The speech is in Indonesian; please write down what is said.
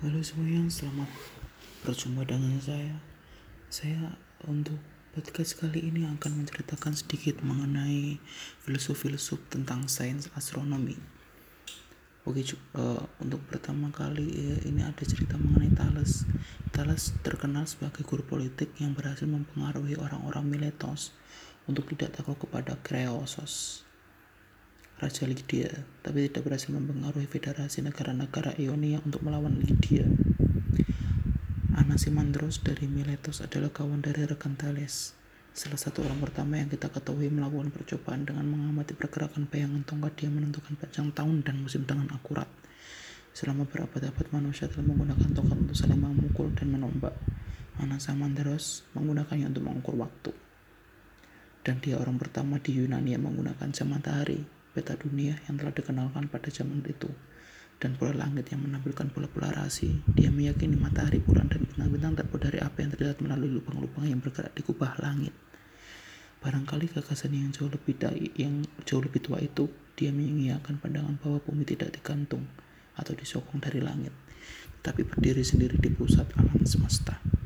Halo semuanya, selamat berjumpa dengan saya. Saya untuk podcast kali ini akan menceritakan sedikit mengenai filsuf-filsuf tentang sains astronomi. Oke, uh, untuk pertama kali ya, ini ada cerita mengenai Thales. Thales terkenal sebagai guru politik yang berhasil mempengaruhi orang-orang Miletos untuk tidak takut kepada Kreosos Raja Lydia, tapi tidak berhasil mempengaruhi federasi negara-negara Ionia untuk melawan Lydia. Anaximandros dari Miletus adalah kawan dari rekan Thales. Salah satu orang pertama yang kita ketahui melakukan percobaan dengan mengamati pergerakan bayangan tongkat dia menentukan panjang tahun dan musim dengan akurat. Selama berabad-abad manusia telah menggunakan tongkat untuk saling memukul dan menombak. Anaximandros menggunakannya untuk mengukur waktu. Dan dia orang pertama di Yunani yang menggunakan jam matahari peta dunia yang telah dikenalkan pada zaman itu dan pola langit yang menampilkan pola-pola rasi. Dia meyakini matahari, bulan, dan bintang-bintang terbuat dari apa yang terlihat melalui lubang-lubang yang bergerak di kubah langit. Barangkali gagasan yang jauh lebih dai, yang jauh lebih tua itu, dia mengiyakan pandangan bahwa bumi tidak digantung atau disokong dari langit, tapi berdiri sendiri di pusat alam semesta.